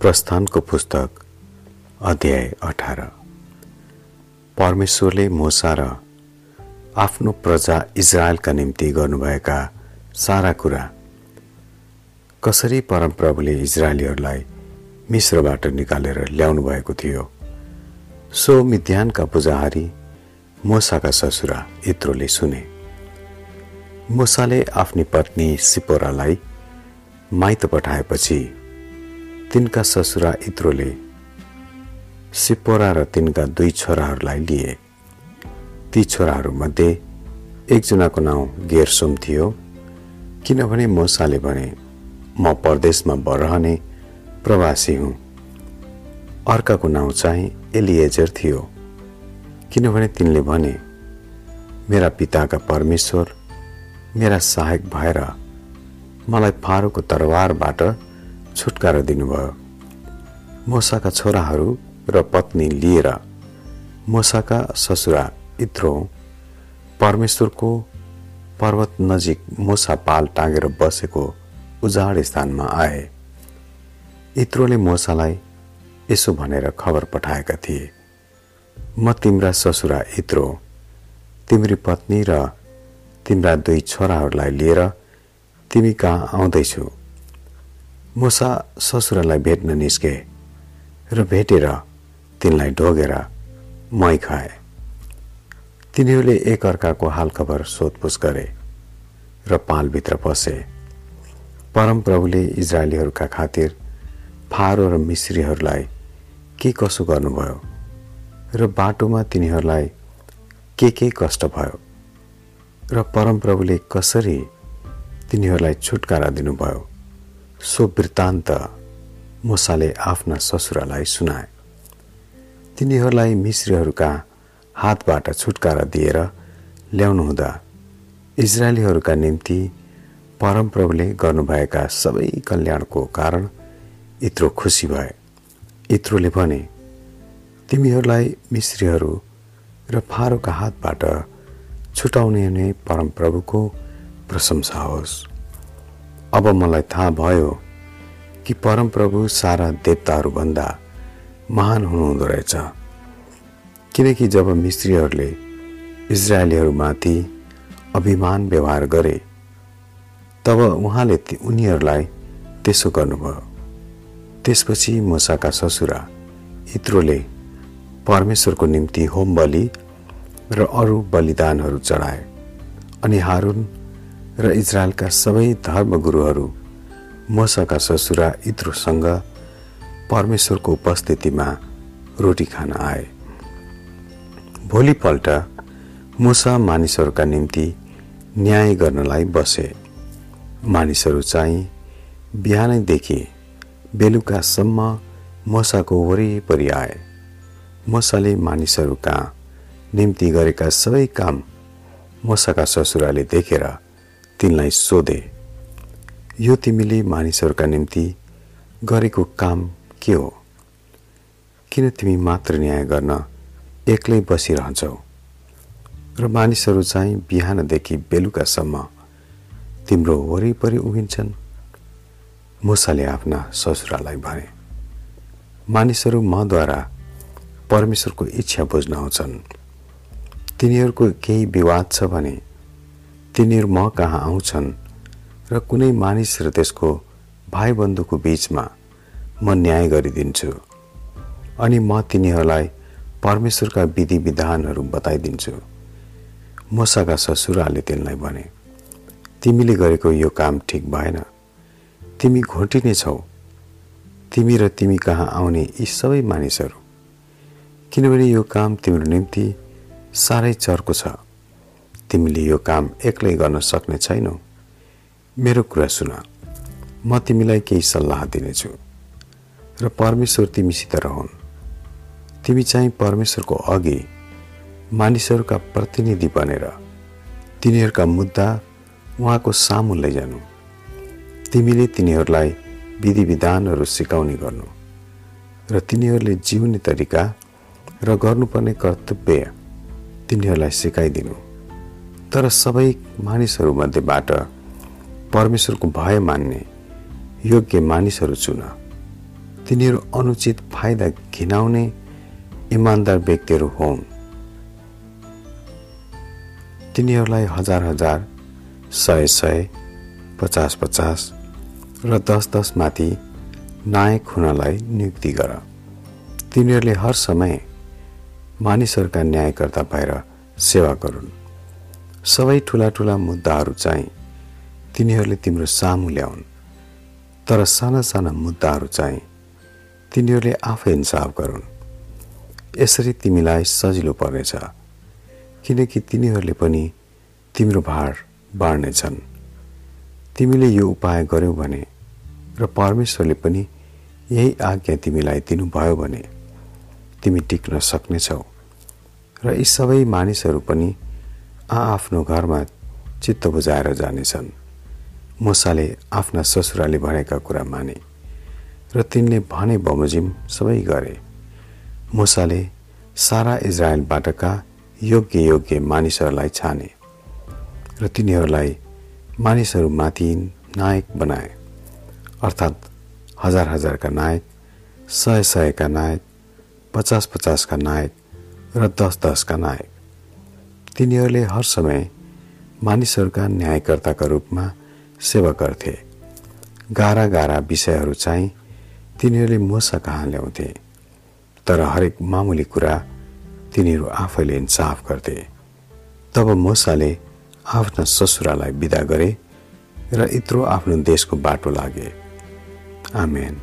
प्रस्थानको पुस्तक अध्याय अठार। परमेश्वरले मोसा र आफ्नो प्रजा इजरायलका निम्ति गर्नुभएका सारा कुरा कसरी परमप्रभुले इजरायलीहरूलाई मिश्रबाट निकालेर ल्याउनु भएको थियो सो मिध्यानका पुजाहारी मोसाका ससुरा इत्रोले सुने। मोसाले आफ्नी पत्नी सिपोरालाई माइत पठाएपछि तिनका ससुरा इत्रोले सिपोरा र तिनका दुई छोराहरूलाई लिए। ती छोराहरूमध्ये एकजनाको नाउँ गेरसोम थियो किनभने मोसाले भने म परदेशमा रहने प्रवासी हुँ। अर्काको नाउँ चाहिँ एलिएजर थियो। किनभने तिनले भने मेरा पिताका परमेश्वर मेरा सहायक भएर मलाई फारोको तरवारबाट छुटकारा दिनुभयो। मोसाका छोराहरू र पत्नी लिएर मोसाका ससुरा इत्रो परमेश्वरको पर्वत नजिक मोसा पाल टाँगेर बसेको उजाड स्थानमा आए। इत्रोले मोसालाई यसो भनेर खबर पठाएका थिए। म तिम्रा ससुरा इत्रो तिम्री पत्नी र तिम्रा दुई छोराहरूलाई लिएर तिमी कहाँ आउँदैछु? मुसा ससुरालाई भेट्न निस्के र भेटेर तिनलाई ढोगेर मै खाए। तिनीहरूले एकअर्काको हालखबर सोधपुछ गरे र पालभित्र पसे। परमप्रभुले इजरायलीहरूका खातिर फारो र मिश्रीहरूलाई के कसो गर्नुभयो र बाटोमा तिनीहरूलाई के के कष्ट भयो र परमप्रभुले कसरी तिनीहरूलाई छुटकारा दिनुभयो? सो वृत्तान्त मुसाले आफ्ना ससुरालाई सुनाए। तिनीहरूलाई मिश्रीहरूका हातबाट छुटकारा दिएर ल्याउनुहुँदा इजरायलीहरूका निम्ति परमप्रभुले गर्नुभएका सबै कल्याणको कारण इत्रो खुसी भए। इत्रोले भने तिमीहरूलाई मिश्रीहरू र फारोका हातबाट छुटाउने नै परमप्रभुको प्रशंसा होस्। अब मलाई थाहा भयो कि परमप्रभु सारा देवताहरूभन्दा महान हुनुहुँदो रहेछ। किनकि जब मिस्त्रीहरूले इजरायलीहरूमाथि अभिमान व्यवहार गरे तब उहाँले उनीहरूलाई त्यसो गर्नुभयो। त्यसपछि मुसाका ससुरा इत्रोले परमेश्वरको निम्ति होम बलि र अरू बलिदानहरू चढाए अनि हारुन र इजरायलका सबै धर्मगुरुहरू मसाका ससुरा इत्रोसँग परमेश्वरको उपस्थितिमा रोटी खान आए। भोलिपल्ट मुसा मानिसहरूका निम्ति न्याय गर्नलाई बसे। मानिसहरू चाहिँ बिहानैदेखि बेलुकासम्म मसाको वरिपरि आए। मसाले मानिसहरूका निम्ति गरेका सबै काम मसाका ससुराले देखेर तिनलाई सोधे यो तिमीले मानिसहरूका निम्ति गरेको काम के हो? किन तिमी मात्र न्याय गर्न एक्लै बसिरहन्छौ? र मानिसहरू चाहिँ बिहानदेखि बेलुकासम्म तिम्रो वरिपरि उभिन्छन्। मुसाले आफ्ना ससुरालाई भने मानिसहरू मद्वारा परमेश्वरको इच्छा बुझ्न आउँछन्। तिनीहरूको केही विवाद छ भने तिनीहरू म कहाँ आउँछन्? र कुनै मानिस र त्यसको भाइ बन्धुको बिचमा म न्याय गरिदिन्छु। अनि म तिनीहरूलाई परमेश्वरका विधि विधानहरू बताइदिन्छु। मसाका ससुराले तिनलाई भने तिमीले गरेको यो काम ठिक भएन। तिमी घोटिने छौ। तिमी र तिमी कहाँ आउने यी सबै मानिसहरू? किनभने यो काम तिम्रो निम्ति साह्रै चर्को छ। तिमीले यो काम एक्लै गर्न सक्ने छैनौ। मेरो कुरा सुन। म तिमीलाई केही सल्लाह दिनेछु। र परमेश्वर तिमीसित रहन्। तिमी चाहिँ परमेश्वरको अघि मानिसहरूका प्रतिनिधि बनेर तिनीहरूका मुद्दा उहाँको सामु लैजानु। तिमीले तिनीहरूलाई विधि विधानहरू सिकाउने गर्नु। र तिनीहरूले जिउने तरिका र गर्नुपर्ने कर्तव्य तिनीहरूलाई सिकाइदिनु। तर सबै तिनीहरू अनुचित फाइदा घिनाउने इमान्दार व्यक्तिहरू हुन्। तिनीहरूलाई हजार हजार सय सय पचास पचास र दस दसमाथि नायक हुनलाई नियुक्ति गर। तिनीहरूले हर समय मानिसहरूका न्यायकर्ता भएर सेवा गरून्। सबै ठुला ठुला मुद्दाहरू चाहिँ तिनीहरूले तिम्रो सामु ल्याउन्। तर साना साना मुद्दाहरू चाहिँ तिनीहरूले आफै इन्साफ गरून्। यसरी तिमीलाई सजिलो पर्नेछ किनकि तिनीहरूले पनि तिम्रो भार बाँड्नेछन्। तिमीले यो उपाय गर्यौ भने र परमेश्वरले पनि यही आज्ञा तिमीलाई दिनुभयो भने तिमी टिक्न सक्नेछौ। र यी सबै मानिसहरू पनि आआफ्नो घरमा चित्त बुझाएर जानेछन्। मुसाले आफ्ना ससुराले भनेका कुरा माने र तिनले भने बमोजिम सबै गरे। मुसाले सारा इजरायलबाटका योग्य योग्य मानिसहरूलाई छाने र तिनीहरूलाई मानिसहरूमाथि नायक बनाए। अर्थात् हजार हजारका नायक सय सयका नायक पचास पचासका नायक र दस दसका नायक। तिनीहरूले हर समय मानिसहरूका न्यायकर्ताका रूपमा सेवा गर्थे। गाह्रा गाह्रा विषयहरू चाहिँ तिनीहरूले मुसा कहाँ ल्याउँथे? तर हरेक मामुली कुरा तिनीहरू आफैले इन्साफ गर्थे। तब मुसाले आफ्ना ससुरालाई विदा गरे र यत्रो आफ्नो देशको बाटो लागे। आमेन।